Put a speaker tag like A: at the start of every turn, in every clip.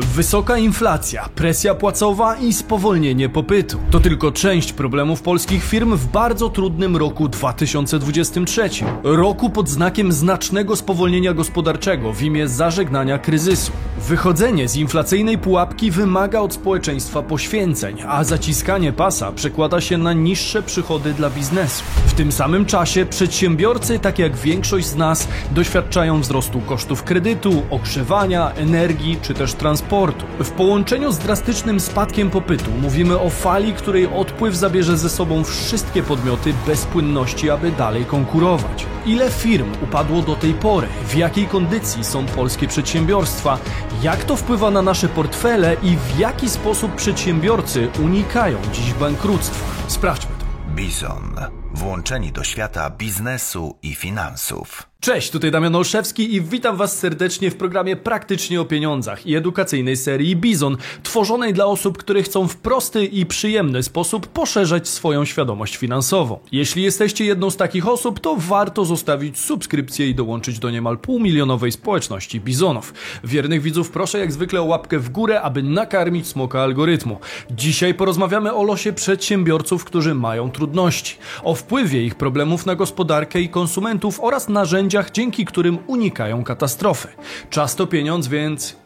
A: Wysoka inflacja, presja płacowa i spowolnienie popytu. To tylko część problemów polskich firm w bardzo trudnym roku 2023. Roku pod znakiem znacznego spowolnienia gospodarczego w imię zażegnania kryzysu. Wychodzenie z inflacyjnej pułapki wymaga od społeczeństwa poświęceń, a zaciskanie pasa przekłada się na niższe przychody dla biznesu. W tym samym czasie przedsiębiorcy, tak jak większość z nas, doświadczają wzrostu kosztów kredytu, ogrzewania, energii czy też transportu transportu. W połączeniu z drastycznym spadkiem popytu mówimy o fali, której odpływ zabierze ze sobą wszystkie podmioty bez płynności, aby dalej konkurować. Ile firm upadło do tej pory? W jakiej kondycji są polskie przedsiębiorstwa? Jak to wpływa na nasze portfele i w jaki sposób przedsiębiorcy unikają dziś bankructwa? Sprawdźmy to.
B: Bizon. Włączeni do świata biznesu i finansów.
A: Cześć, tutaj Damian Olszewski i witam Was serdecznie w programie Praktycznie o Pieniądzach i edukacyjnej serii Bizon, tworzonej dla osób, które chcą w prosty i przyjemny sposób poszerzać swoją świadomość finansową. Jeśli jesteście jedną z takich osób, to warto zostawić subskrypcję i dołączyć do niemal półmilionowej społeczności Bizonów. Wiernych widzów proszę jak zwykle o łapkę w górę, aby nakarmić smoka algorytmu. Dzisiaj porozmawiamy o losie przedsiębiorców, którzy mają trudności, o wpływie ich problemów na gospodarkę i konsumentów oraz narzędziach, narzędziach, dzięki którym unikają katastrofy. Czas to pieniądz, więc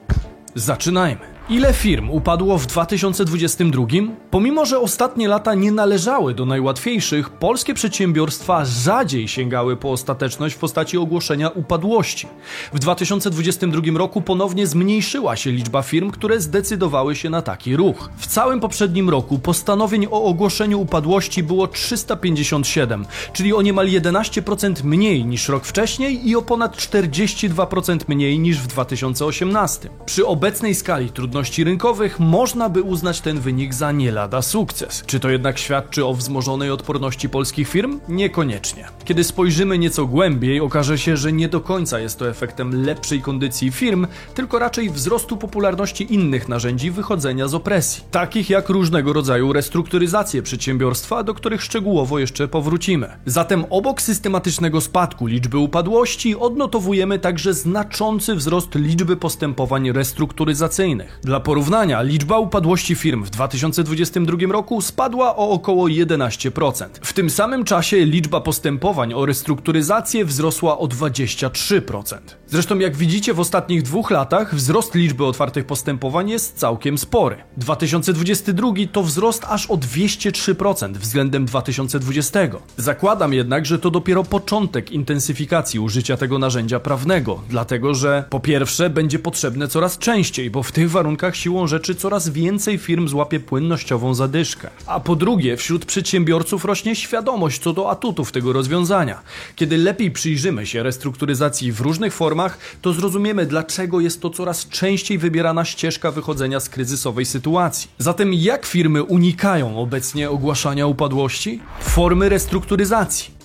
A: zaczynajmy. Ile firm upadło w 2022? Pomimo, że ostatnie lata nie należały do najłatwiejszych, polskie przedsiębiorstwa rzadziej sięgały po ostateczność w postaci ogłoszenia upadłości. W 2022 roku ponownie zmniejszyła się liczba firm, które zdecydowały się na taki ruch. W całym poprzednim roku postanowień o ogłoszeniu upadłości było 357, czyli o niemal 11% mniej niż rok wcześniej i o ponad 42% mniej niż w 2018. Przy obecnej skali trudności trudności rynkowych, można by uznać ten wynik za nie lada sukces. Czy to jednak świadczy o wzmożonej odporności polskich firm? Niekoniecznie. Kiedy spojrzymy nieco głębiej, okaże się, że nie do końca jest to efektem lepszej kondycji firm, tylko raczej wzrostu popularności innych narzędzi wychodzenia z opresji, takich jak różnego rodzaju restrukturyzacje przedsiębiorstwa, do których szczegółowo jeszcze powrócimy. Zatem obok systematycznego spadku liczby upadłości odnotowujemy także znaczący wzrost liczby postępowań restrukturyzacyjnych. Dla porównania, liczba upadłości firm w 2022 roku spadła o około 11%. W tym samym czasie liczba postępowań o restrukturyzację wzrosła o 23%. Zresztą jak widzicie w ostatnich dwóch latach wzrost liczby otwartych postępowań jest całkiem spory. 2022 to wzrost aż o 203% względem 2020. Zakładam jednak, że to dopiero początek intensyfikacji użycia tego narzędzia prawnego, dlatego że po pierwsze będzie potrzebne coraz częściej, bo w tych warunkach warunkach siłą rzeczy coraz więcej firm złapie płynnościową zadyszkę. A po drugie, wśród przedsiębiorców rośnie świadomość co do atutów tego rozwiązania. Kiedy lepiej przyjrzymy się restrukturyzacji w różnych formach, to zrozumiemy, dlaczego jest to coraz częściej wybierana ścieżka wychodzenia z kryzysowej sytuacji. Zatem jak firmy unikają obecnie ogłaszania upadłości? Formy restrukturyzacji.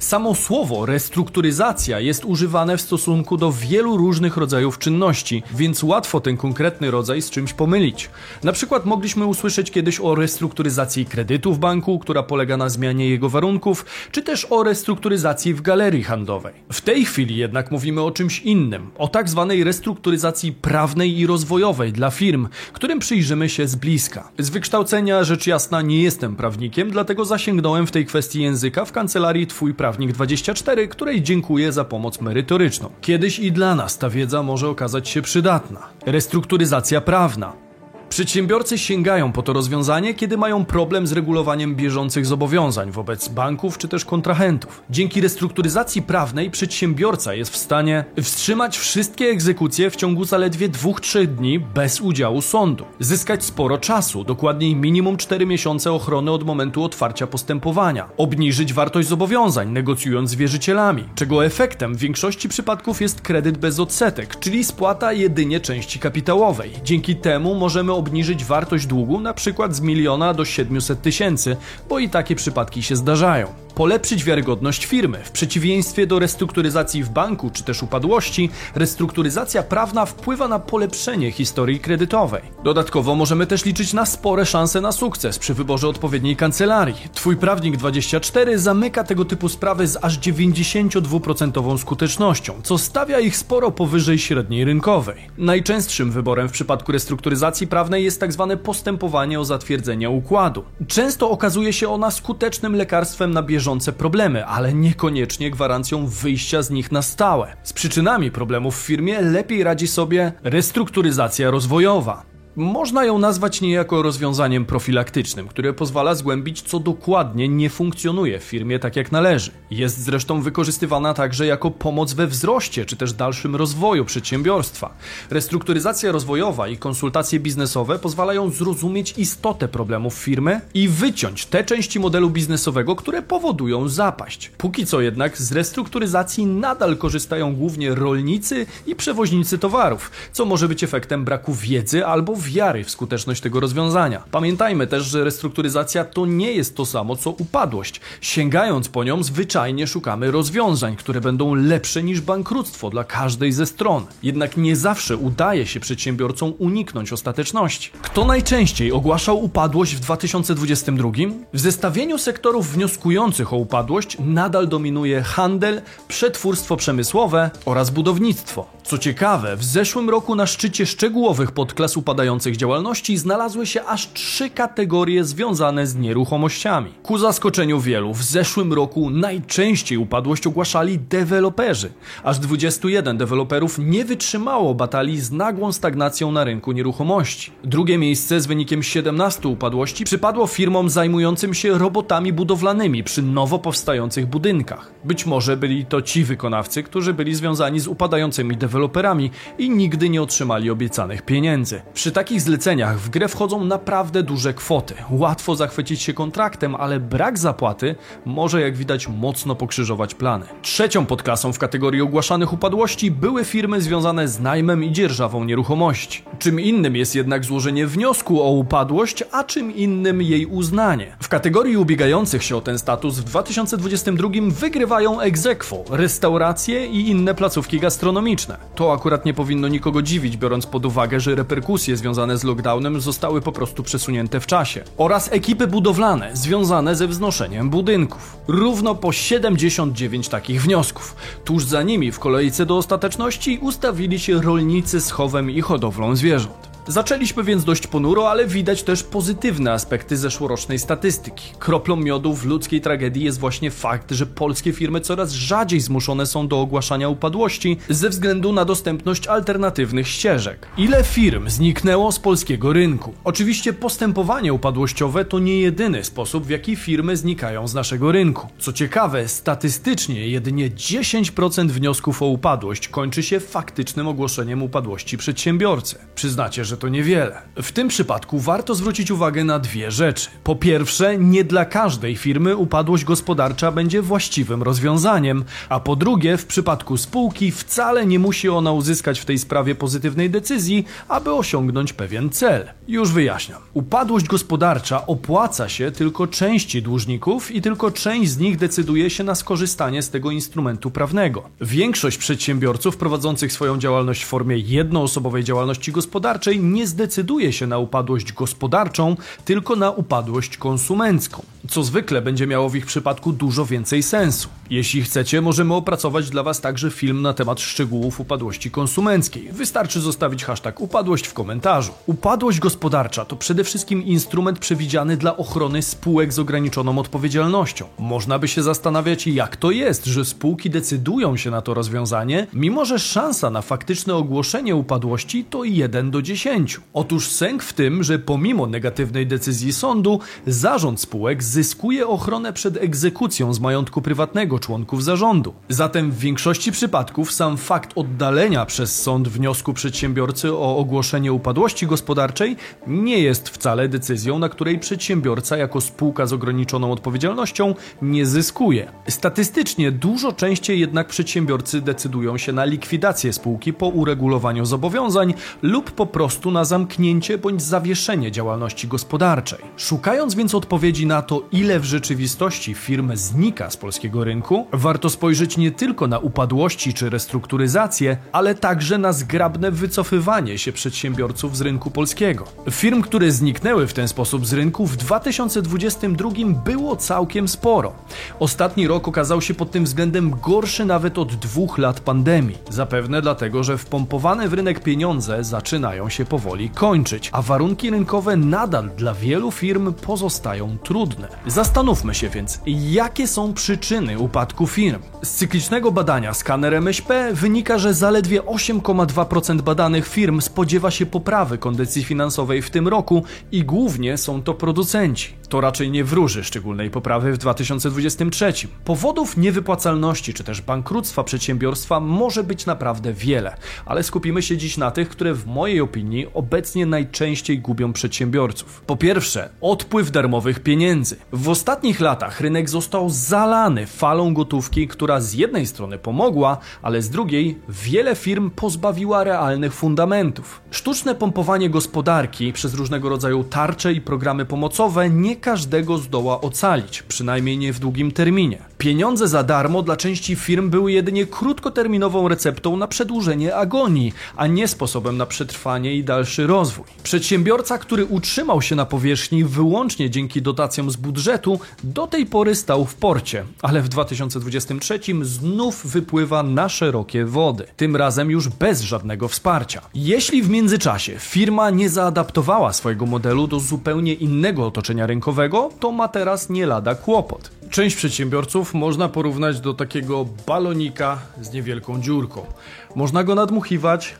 A: Samo słowo restrukturyzacja jest używane w stosunku do wielu różnych rodzajów czynności, więc łatwo ten konkretny rodzaj z czymś pomylić. Na przykład mogliśmy usłyszeć kiedyś o restrukturyzacji kredytu w banku, która polega na zmianie jego warunków, czy też o restrukturyzacji w galerii handlowej. W tej chwili jednak mówimy o czymś innym, o tak zwanej restrukturyzacji prawnej i rozwojowej dla firm, którym przyjrzymy się z bliska. Z wykształcenia rzecz jasna nie jestem prawnikiem, dlatego zasięgnąłem w tej kwestii języka w kancelarii Twój Prawnik Prawnik24, której dziękuję za pomoc merytoryczną. Kiedyś i dla nas ta wiedza może okazać się przydatna. Restrukturyzacja prawna. Przedsiębiorcy sięgają po to rozwiązanie, kiedy mają problem z regulowaniem bieżących zobowiązań wobec banków czy też kontrahentów. Dzięki restrukturyzacji prawnej przedsiębiorca jest w stanie wstrzymać wszystkie egzekucje w ciągu zaledwie 2-3 dni bez udziału sądu, zyskać sporo czasu, dokładniej minimum 4 miesiące ochrony od momentu otwarcia postępowania, obniżyć wartość zobowiązań, negocjując z wierzycielami, czego efektem w większości przypadków jest kredyt bez odsetek, czyli spłata jedynie części kapitałowej. Dzięki temu możemy obniżyć wartość długu na przykład z miliona do 700 tysięcy, bo i takie przypadki się zdarzają. Polepszyć wiarygodność firmy. W przeciwieństwie do restrukturyzacji w banku czy też upadłości, restrukturyzacja prawna wpływa na polepszenie historii kredytowej. Dodatkowo możemy też liczyć na spore szanse na sukces przy wyborze odpowiedniej kancelarii. Twój prawnik 24 zamyka tego typu sprawy z aż 92% skutecznością, co stawia ich sporo powyżej średniej rynkowej. Najczęstszym wyborem w przypadku restrukturyzacji prawnej jest tzw. Tak postępowanie o zatwierdzenie układu. Często okazuje się ona skutecznym lekarstwem na bieżące problemy, ale niekoniecznie gwarancją wyjścia z nich na stałe. Z przyczynami problemów w firmie lepiej radzi sobie restrukturyzacja rozwojowa. Można ją nazwać niejako rozwiązaniem profilaktycznym, które pozwala zgłębić, co dokładnie nie funkcjonuje w firmie tak jak należy. Jest zresztą wykorzystywana także jako pomoc we wzroście czy też dalszym rozwoju przedsiębiorstwa. Restrukturyzacja rozwojowa i konsultacje biznesowe pozwalają zrozumieć istotę problemów firmy i wyciąć te części modelu biznesowego, które powodują zapaść. Póki co jednak z restrukturyzacji nadal korzystają głównie rolnicy i przewoźnicy towarów, co może być efektem braku wiedzy albo wiary w skuteczność tego rozwiązania. Pamiętajmy też, że restrukturyzacja to nie jest to samo co upadłość. Sięgając po nią, zwyczajnie szukamy rozwiązań, które będą lepsze niż bankructwo dla każdej ze stron. Jednak nie zawsze udaje się przedsiębiorcom uniknąć ostateczności. Kto najczęściej ogłaszał upadłość w 2022? W zestawieniu sektorów wnioskujących o upadłość nadal dominuje handel, przetwórstwo przemysłowe oraz budownictwo. Co ciekawe, w zeszłym roku na szczycie szczegółowych podklas upadających działalności znalazły się aż trzy kategorie związane z nieruchomościami. Ku zaskoczeniu wielu, w zeszłym roku najczęściej upadłość ogłaszali deweloperzy. Aż 21 deweloperów nie wytrzymało batalii z nagłą stagnacją na rynku nieruchomości. Drugie miejsce z wynikiem 17 upadłości przypadło firmom zajmującym się robotami budowlanymi przy nowo powstających budynkach. Być może byli to ci wykonawcy, którzy byli związani z upadającymi deweloperami i nigdy nie otrzymali obiecanych pieniędzy. Przy takich zleceniach w grę wchodzą naprawdę duże kwoty. Łatwo zachwycić się kontraktem, ale brak zapłaty może, jak widać, mocno pokrzyżować plany. Trzecią podklasą w kategorii ogłaszanych upadłości były firmy związane z najmem i dzierżawą nieruchomości. Czym innym jest jednak złożenie wniosku o upadłość, a czym innym jej uznanie. W kategorii ubiegających się o ten status w 2022 wygrywają egzekwo, restauracje i inne placówki gastronomiczne. To akurat nie powinno nikogo dziwić, biorąc pod uwagę, że reperkusje związane związane z lockdownem zostały po prostu przesunięte w czasie. Oraz ekipy budowlane związane ze wznoszeniem budynków. Równo po 79 takich wniosków. Tuż za nimi w kolejce do ostateczności ustawili się rolnicy z chowem i hodowlą zwierząt. Zaczęliśmy więc dość ponuro, ale widać też pozytywne aspekty zeszłorocznej statystyki. Kroplą miodu w ludzkiej tragedii jest właśnie fakt, że polskie firmy coraz rzadziej zmuszone są do ogłaszania upadłości ze względu na dostępność alternatywnych ścieżek. Ile firm zniknęło z polskiego rynku? Oczywiście postępowanie upadłościowe to nie jedyny sposób, w jaki firmy znikają z naszego rynku. Co ciekawe, statystycznie jedynie 10% wniosków o upadłość kończy się faktycznym ogłoszeniem upadłości przedsiębiorcy. Przyznacie, że to niewiele. W tym przypadku warto zwrócić uwagę na dwie rzeczy. Po pierwsze, nie dla każdej firmy upadłość gospodarcza będzie właściwym rozwiązaniem, a po drugie, w przypadku spółki wcale nie musi ona uzyskać w tej sprawie pozytywnej decyzji, aby osiągnąć pewien cel. Już wyjaśniam. Upadłość gospodarcza opłaca się tylko części dłużników i tylko część z nich decyduje się na skorzystanie z tego instrumentu prawnego. Większość przedsiębiorców prowadzących swoją działalność w formie jednoosobowej działalności gospodarczej nie zdecyduje się na upadłość gospodarczą, tylko na upadłość konsumencką, co zwykle będzie miało w ich przypadku dużo więcej sensu. Jeśli chcecie, możemy opracować dla Was także film na temat szczegółów upadłości konsumenckiej. Wystarczy zostawić hashtag upadłość w komentarzu. Upadłość gospodarcza to przede wszystkim instrument przewidziany dla ochrony spółek z ograniczoną odpowiedzialnością. Można by się zastanawiać, jak to jest, że spółki decydują się na to rozwiązanie, mimo że szansa na faktyczne ogłoszenie upadłości to 1 do 10. Otóż sęk w tym, że pomimo negatywnej decyzji sądu, zarząd spółek zyskuje ochronę przed egzekucją z majątku prywatnego członków zarządu. Zatem w większości przypadków sam fakt oddalenia przez sąd wniosku przedsiębiorcy o ogłoszenie upadłości gospodarczej nie jest wcale decyzją, na której przedsiębiorca jako spółka z ograniczoną odpowiedzialnością nie zyskuje. Statystycznie dużo częściej jednak przedsiębiorcy decydują się na likwidację spółki po uregulowaniu zobowiązań lub po prostu na zamknięcie bądź zawieszenie działalności gospodarczej. Szukając więc odpowiedzi na to, ile w rzeczywistości firm znika z polskiego rynku, warto spojrzeć nie tylko na upadłości czy restrukturyzację, ale także na zgrabne wycofywanie się przedsiębiorców z rynku polskiego. Firm, które zniknęły w ten sposób z rynku w 2022 było całkiem sporo. Ostatni rok okazał się pod tym względem gorszy nawet od dwóch lat pandemii. Zapewne dlatego, że wpompowane w rynek pieniądze zaczynają się powoli kończyć, a warunki rynkowe nadal dla wielu firm pozostają trudne. Zastanówmy się więc, jakie są przyczyny firm. Z cyklicznego badania skaner MŚP wynika, że zaledwie 8,2% badanych firm spodziewa się poprawy kondycji finansowej w tym roku i głównie są to producenci. To raczej nie wróży szczególnej poprawy w 2023. Powodów niewypłacalności czy też bankructwa przedsiębiorstwa może być naprawdę wiele, ale skupimy się dziś na tych, które w mojej opinii obecnie najczęściej gubią przedsiębiorców. Po pierwsze, odpływ darmowych pieniędzy. W ostatnich latach rynek został zalany falą gotówki, która z jednej strony pomogła, ale z drugiej wiele firm pozbawiła realnych fundamentów. Sztuczne pompowanie gospodarki przez różnego rodzaju tarcze i programy pomocowe nie każdego zdoła ocalić, przynajmniej nie w długim terminie. Pieniądze za darmo dla części firm były jedynie krótkoterminową receptą na przedłużenie agonii, a nie sposobem na przetrwanie i dalszy rozwój. Przedsiębiorca, który utrzymał się na powierzchni wyłącznie dzięki dotacjom z budżetu, do tej pory stał w porcie, ale w 2023 znów wypływa na szerokie wody. Tym razem już bez żadnego wsparcia. Jeśli w międzyczasie firma nie zaadaptowała swojego modelu do zupełnie innego otoczenia rynkowego, to ma teraz nie lada kłopot. Część przedsiębiorców można porównać do takiego balonika z niewielką dziurką. Można go nadmuchiwać,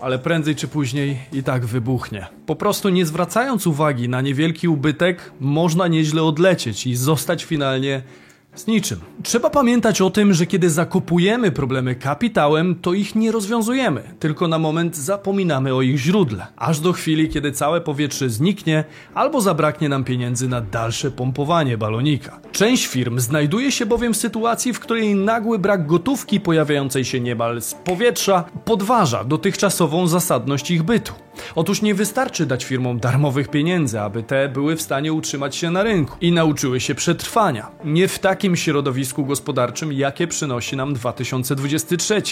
A: ale prędzej czy później i tak wybuchnie. Po prostu nie zwracając uwagi na niewielki ubytek, można nieźle odlecieć i zostać finalnie z niczym. Trzeba pamiętać o tym, że kiedy zakupujemy problemy kapitałem, to ich nie rozwiązujemy, tylko na moment zapominamy o ich źródle. Aż do chwili, kiedy całe powietrze zniknie, albo zabraknie nam pieniędzy na dalsze pompowanie balonika. Część firm znajduje się bowiem w sytuacji, w której nagły brak gotówki pojawiającej się niemal z powietrza podważa dotychczasową zasadność ich bytu. Otóż nie wystarczy dać firmom darmowych pieniędzy, aby te były w stanie utrzymać się na rynku i nauczyły się przetrwania. Nie w takim środowisku gospodarczym, jakie przynosi nam 2023.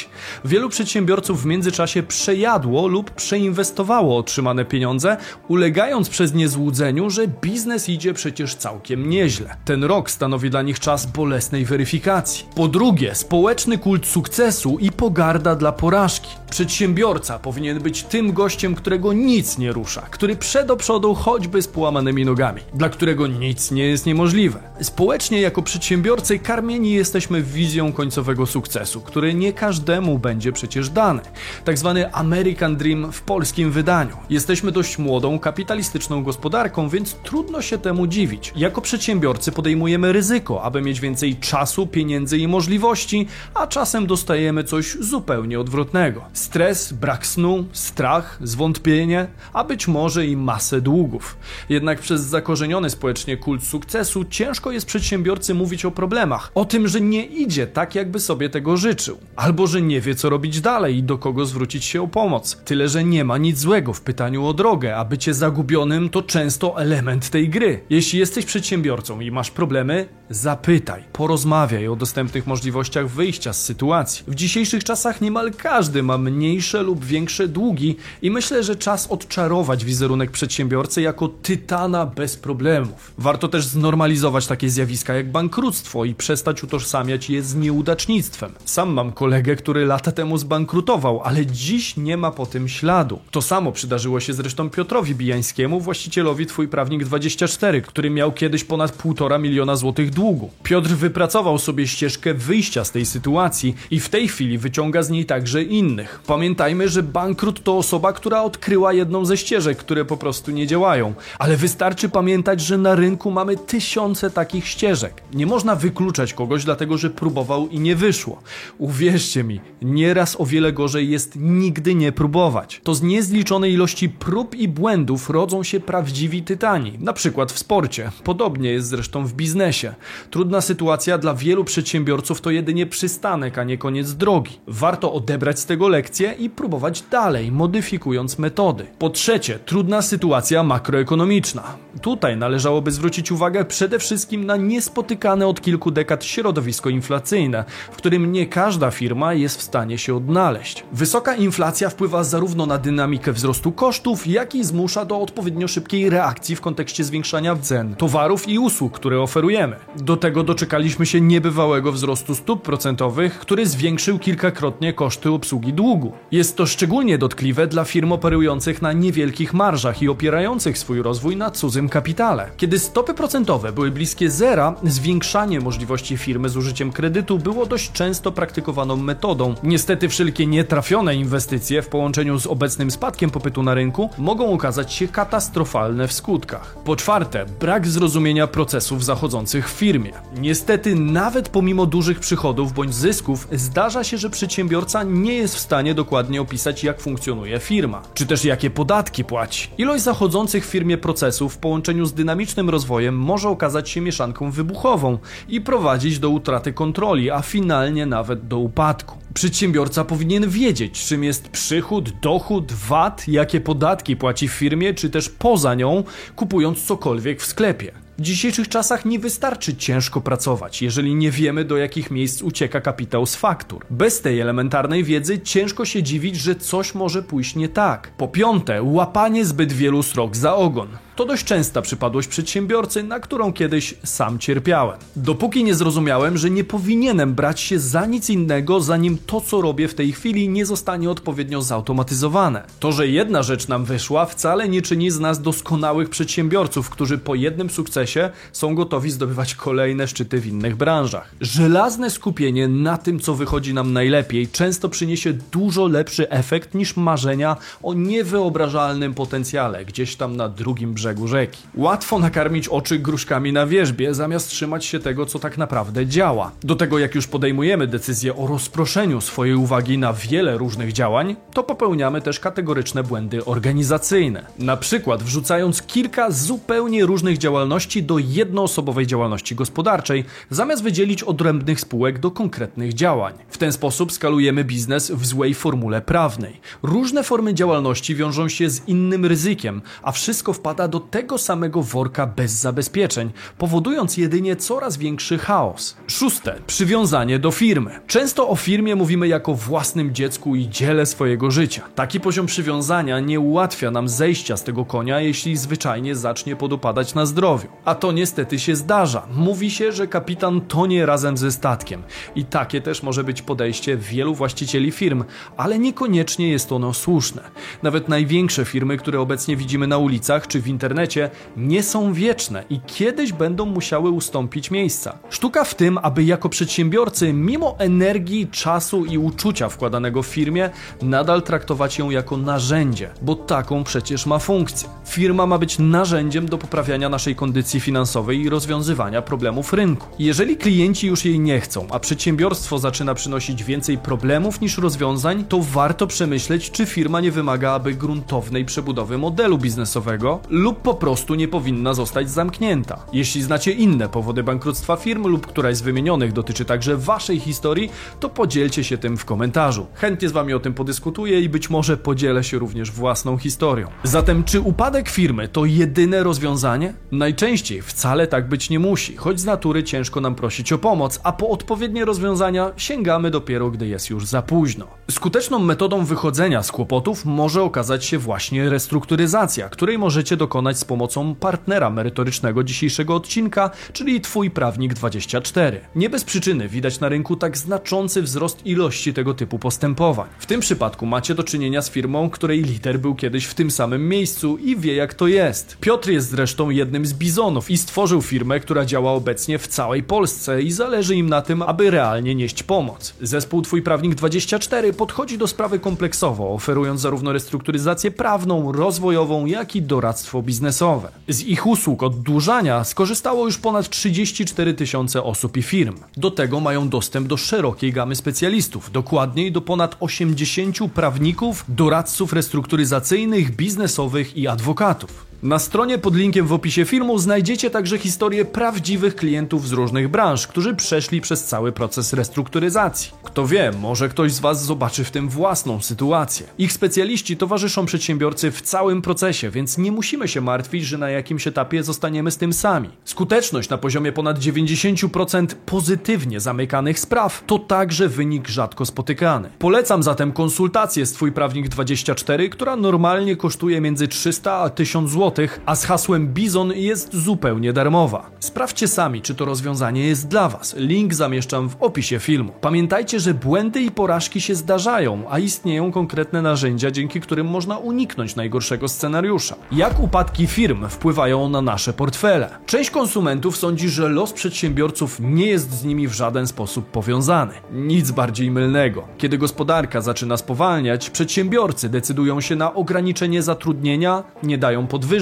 A: Wielu przedsiębiorców w międzyczasie przejadło lub przeinwestowało otrzymane pieniądze, ulegając przez nie złudzeniu, że biznes idzie przecież całkiem nieźle. Ten rok stanowi dla nich czas bolesnej weryfikacji. Po drugie, społeczny kult sukcesu i pogarda dla porażki. Przedsiębiorca powinien być tym gościem, którego nic nie rusza, który przed do przodu choćby z połamanymi nogami, dla którego nic nie jest niemożliwe. Społecznie jako przedsiębiorcy karmieni jesteśmy wizją końcowego sukcesu, który nie każdemu będzie przecież dany. Tak zwany American Dream w polskim wydaniu. Jesteśmy dość młodą, kapitalistyczną gospodarką, więc trudno się temu dziwić. Jako przedsiębiorcy podejmujemy ryzyko, aby mieć więcej czasu, pieniędzy i możliwości, a czasem dostajemy coś zupełnie odwrotnego. Stres, brak snu, strach, zwątpienie, a być może i masę długów. Jednak przez zakorzeniony społecznie kult sukcesu ciężko jest przedsiębiorcy mówić o problemach, o tym, że nie idzie tak, jakby sobie tego życzył, albo że nie wie, co robić dalej i do kogo zwrócić się o pomoc. Tyle, że nie ma nic złego w pytaniu o drogę, a bycie zagubionym to często element tej gry. Jeśli jesteś przedsiębiorcą i masz problemy, zapytaj, porozmawiaj o dostępnych możliwościach wyjścia z sytuacji. W dzisiejszych czasach niemal każdy ma mniejsze lub większe długi i myślę, że czas odczarować wizerunek przedsiębiorcy jako tytana bez problemów. Warto też znormalizować takie zjawiska jak bankructwo i przestać utożsamiać je z nieudacznictwem. Sam mam kolegę, który lata temu zbankrutował, ale dziś nie ma po tym śladu. To samo przydarzyło się zresztą Piotrowi Bijańskiemu, właścicielowi Twój Prawnik 24, który miał kiedyś ponad 1,5 miliona złotych długu. Piotr wypracował sobie ścieżkę wyjścia z tej sytuacji i w tej chwili wyciąga z niej także innych. Pamiętajmy, że bankrut to osoba, która odkryła jedną ze ścieżek, które po prostu nie działają. Ale wystarczy pamiętać, że na rynku mamy tysiące takich ścieżek. Nie można wykluczać kogoś dlatego, że próbował i nie wyszło. Uwierzcie mi, nieraz o wiele gorzej jest nigdy nie próbować. To z niezliczonej ilości prób i błędów rodzą się prawdziwi tytani, na przykład w sporcie. Podobnie jest zresztą w biznesie. Trudna sytuacja dla wielu przedsiębiorców to jedynie przystanek, a nie koniec drogi. Warto odebrać z tego lekcję i próbować dalej, modyfikując metody. Po trzecie, trudna sytuacja makroekonomiczna. Tutaj należałoby zwrócić uwagę przede wszystkim na niespotykane od kilku dekad środowisko inflacyjne, w którym nie każda firma jest w stanie się odnaleźć. Wysoka inflacja wpływa zarówno na dynamikę wzrostu kosztów, jak i zmusza do odpowiednio szybkiej reakcji w kontekście zwiększania cen towarów i usług, które oferujemy. Do tego doczekaliśmy się niebywałego wzrostu stóp procentowych, który zwiększył kilkakrotnie koszty obsługi długu. Jest to szczególnie dotkliwe dla firm operujących na niewielkich marżach i opierających swój rozwój na cudzym kapitale. Kiedy stopy procentowe były bliskie zera, zwiększanie możliwości firmy z użyciem kredytu było dość często praktykowaną metodą. Niestety wszelkie nietrafione inwestycje w połączeniu z obecnym spadkiem popytu na rynku mogą okazać się katastrofalne w skutkach. Po czwarte, brak zrozumienia procesów zachodzących w firmie. Niestety nawet pomimo dużych przychodów bądź zysków zdarza się, że przedsiębiorca nie jest w stanie dokładnie opisać jak funkcjonuje firma, czy też jakie podatki płaci. Ilość zachodzących w firmie procesów w połączeniu z dynamicznym rozwojem może okazać się mieszanką wybuchową i prowadzić do utraty kontroli, a finalnie nawet do upadku. Przedsiębiorca powinien wiedzieć, czym jest przychód, dochód, VAT, jakie podatki płaci w firmie, czy też poza nią, kupując cokolwiek w sklepie. W dzisiejszych czasach nie wystarczy ciężko pracować, jeżeli nie wiemy, do jakich miejsc ucieka kapitał z faktur. Bez tej elementarnej wiedzy ciężko się dziwić, że coś może pójść nie tak. Po piąte, łapanie zbyt wielu srok za ogon. To dość częsta przypadłość przedsiębiorcy, na którą kiedyś sam cierpiałem. Dopóki nie zrozumiałem, że nie powinienem brać się za nic innego, zanim to, co robię w tej chwili, nie zostanie odpowiednio zautomatyzowane. To, że jedna rzecz nam wyszła, wcale nie czyni z nas doskonałych przedsiębiorców, którzy po jednym sukcesie są gotowi zdobywać kolejne szczyty w innych branżach. Żelazne skupienie na tym, co wychodzi nam najlepiej, często przyniesie dużo lepszy efekt niż marzenia o niewyobrażalnym potencjale gdzieś tam na drugim brzegu brzegu rzeki. Łatwo nakarmić oczy gruszkami na wierzbie, zamiast trzymać się tego, co tak naprawdę działa. Do tego, jak już podejmujemy decyzję o rozproszeniu swojej uwagi na wiele różnych działań, to popełniamy też kategoryczne błędy organizacyjne. Na przykład wrzucając kilka zupełnie różnych działalności do jednoosobowej działalności gospodarczej, zamiast wydzielić odrębnych spółek do konkretnych działań. W ten sposób skalujemy biznes w złej formule prawnej. Różne formy działalności wiążą się z innym ryzykiem, a wszystko wpada do do tego samego worka bez zabezpieczeń, powodując jedynie coraz większy chaos. Szóste, przywiązanie do firmy. Często o firmie mówimy jako własnym dziecku i dziele swojego życia. Taki poziom przywiązania nie ułatwia nam zejścia z tego konia, jeśli zwyczajnie zacznie podupadać na zdrowiu. A to niestety się zdarza. Mówi się, że kapitan tonie razem ze statkiem. I takie też może być podejście wielu właścicieli firm, ale niekoniecznie jest ono słuszne. Nawet największe firmy, które obecnie widzimy na ulicach czy w internecie, nie są wieczne i kiedyś będą musiały ustąpić miejsca. Sztuka w tym, aby jako przedsiębiorcy, mimo energii, czasu i uczucia wkładanego w firmie, nadal traktować ją jako narzędzie, bo taką przecież ma funkcję. Firma ma być narzędziem do poprawiania naszej kondycji finansowej i rozwiązywania problemów rynku. Jeżeli klienci już jej nie chcą, a przedsiębiorstwo zaczyna przynosić więcej problemów niż rozwiązań, to warto przemyśleć, czy firma nie wymaga aby gruntownej przebudowy modelu biznesowego lub po prostu nie powinna zostać zamknięta. Jeśli znacie inne powody bankructwa firm lub któraś z wymienionych dotyczy także waszej historii, to podzielcie się tym w komentarzu. Chętnie z wami o tym podyskutuję i być może podzielę się również własną historią. Zatem czy upadek firmy to jedyne rozwiązanie? Najczęściej wcale tak być nie musi, choć z natury ciężko nam prosić o pomoc, a po odpowiednie rozwiązania sięgamy dopiero, gdy jest już za późno. Skuteczną metodą wychodzenia z kłopotów może okazać się właśnie restrukturyzacja, której możecie dokonać wykonać z pomocą partnera merytorycznego dzisiejszego odcinka, czyli Twój Prawnik 24. Nie bez przyczyny widać na rynku tak znaczący wzrost ilości tego typu postępowań. W tym przypadku macie do czynienia z firmą, której lider był kiedyś w tym samym miejscu i wie jak to jest. Piotr jest zresztą jednym z bizonów i stworzył firmę, która działa obecnie w całej Polsce i zależy im na tym, aby realnie nieść pomoc. Zespół Twój Prawnik 24 podchodzi do sprawy kompleksowo, oferując zarówno restrukturyzację prawną, rozwojową, jak i doradztwo biznesowe. Z ich usług oddłużania skorzystało już ponad 34 tysiące osób i firm. Do tego mają dostęp do szerokiej gamy specjalistów, dokładniej do ponad 80 prawników, doradców restrukturyzacyjnych, biznesowych i adwokatów. Na stronie pod linkiem w opisie filmu znajdziecie także historię prawdziwych klientów z różnych branż, którzy przeszli przez cały proces restrukturyzacji. Kto wie, może ktoś z Was zobaczy w tym własną sytuację. Ich specjaliści towarzyszą przedsiębiorcy w całym procesie, więc nie musimy się martwić, że na jakimś etapie zostaniemy z tym sami. Skuteczność na poziomie ponad 90% pozytywnie zamykanych spraw to także wynik rzadko spotykany. Polecam zatem konsultację z Twój Prawnik 24, która normalnie kosztuje między 300 a 1000 zł a z hasłem Bizon jest zupełnie darmowa. Sprawdźcie sami, czy to rozwiązanie jest dla Was. Link zamieszczam w opisie filmu. Pamiętajcie, że błędy i porażki się zdarzają, a istnieją konkretne narzędzia, dzięki którym można uniknąć najgorszego scenariusza. Jak upadki firm wpływają na nasze portfele? Część konsumentów sądzi, że los przedsiębiorców nie jest z nimi w żaden sposób powiązany. Nic bardziej mylnego. Kiedy gospodarka zaczyna spowalniać, przedsiębiorcy decydują się na ograniczenie zatrudnienia, nie dają podwyżek,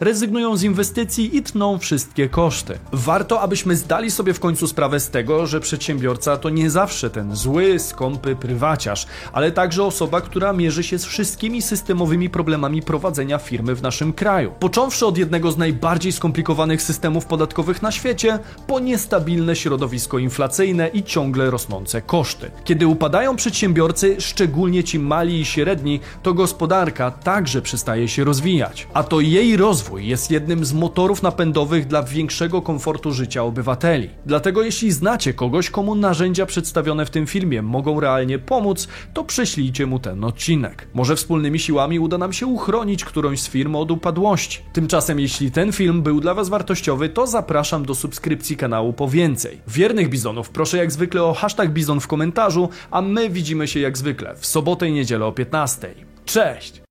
A: rezygnują z inwestycji i tną wszystkie koszty. Warto, abyśmy zdali sobie w końcu sprawę z tego, że przedsiębiorca to nie zawsze ten zły, skąpy prywaciarz, ale także osoba, która mierzy się z wszystkimi systemowymi problemami prowadzenia firmy w naszym kraju. Począwszy od jednego z najbardziej skomplikowanych systemów podatkowych na świecie, po niestabilne środowisko inflacyjne i ciągle rosnące koszty. Kiedy upadają przedsiębiorcy, szczególnie ci mali i średni, to gospodarka także przestaje się rozwijać. A to jej rozwój jest jednym z motorów napędowych dla większego komfortu życia obywateli. Dlatego jeśli znacie kogoś, komu narzędzia przedstawione w tym filmie mogą realnie pomóc, to prześlijcie mu ten odcinek. Może wspólnymi siłami uda nam się uchronić którąś z firm od upadłości. Tymczasem jeśli ten film był dla Was wartościowy, to zapraszam do subskrypcji kanału po więcej. Wiernych bizonów proszę jak zwykle o hashtag bizon w komentarzu, a my widzimy się jak zwykle w sobotę i niedzielę o 15. Cześć!